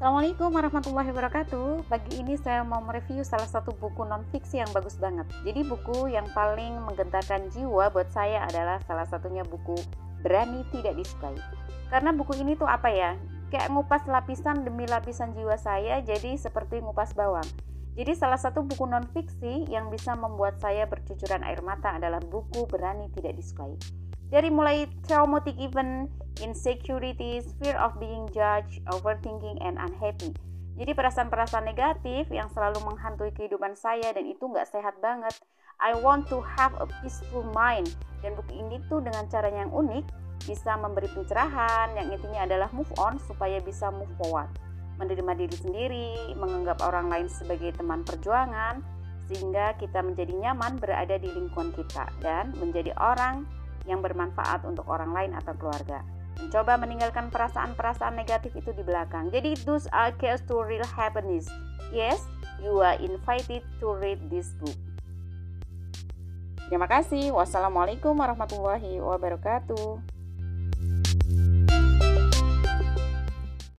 Assalamualaikum warahmatullahi wabarakatuh. Pagi ini saya mau mereview salah satu buku non-fiksi yang bagus banget. Jadi buku yang paling menggentarkan jiwa buat saya adalah salah satunya buku Berani Tidak Disukai. Karena buku ini tuh apa ya? Kayak ngupas lapisan demi lapisan jiwa saya jadi seperti ngupas bawang. Jadi salah satu buku non-fiksi yang bisa membuat saya bercucuran air mata adalah buku Berani Tidak Disukai. Dari mulai traumatic event, insecurities, fear of being judged, overthinking, and unhappy. Jadi perasaan-perasaan negatif yang selalu menghantui kehidupan saya dan itu nggak sehat banget. I want to have a peaceful mind. Dan buku ini tuh dengan cara yang unik bisa memberi pencerahan yang intinya adalah move on supaya bisa move forward. Menerima diri sendiri, menganggap orang lain sebagai teman perjuangan, sehingga kita menjadi nyaman berada di lingkungan kita dan menjadi orang yang bermanfaat untuk orang lain atau keluarga. Mencoba meninggalkan perasaan-perasaan negatif itu di belakang. Jadi those are keys to real happiness. Yes, you are invited to read this book. Terima kasih. Wassalamualaikum warahmatullahi wabarakatuh.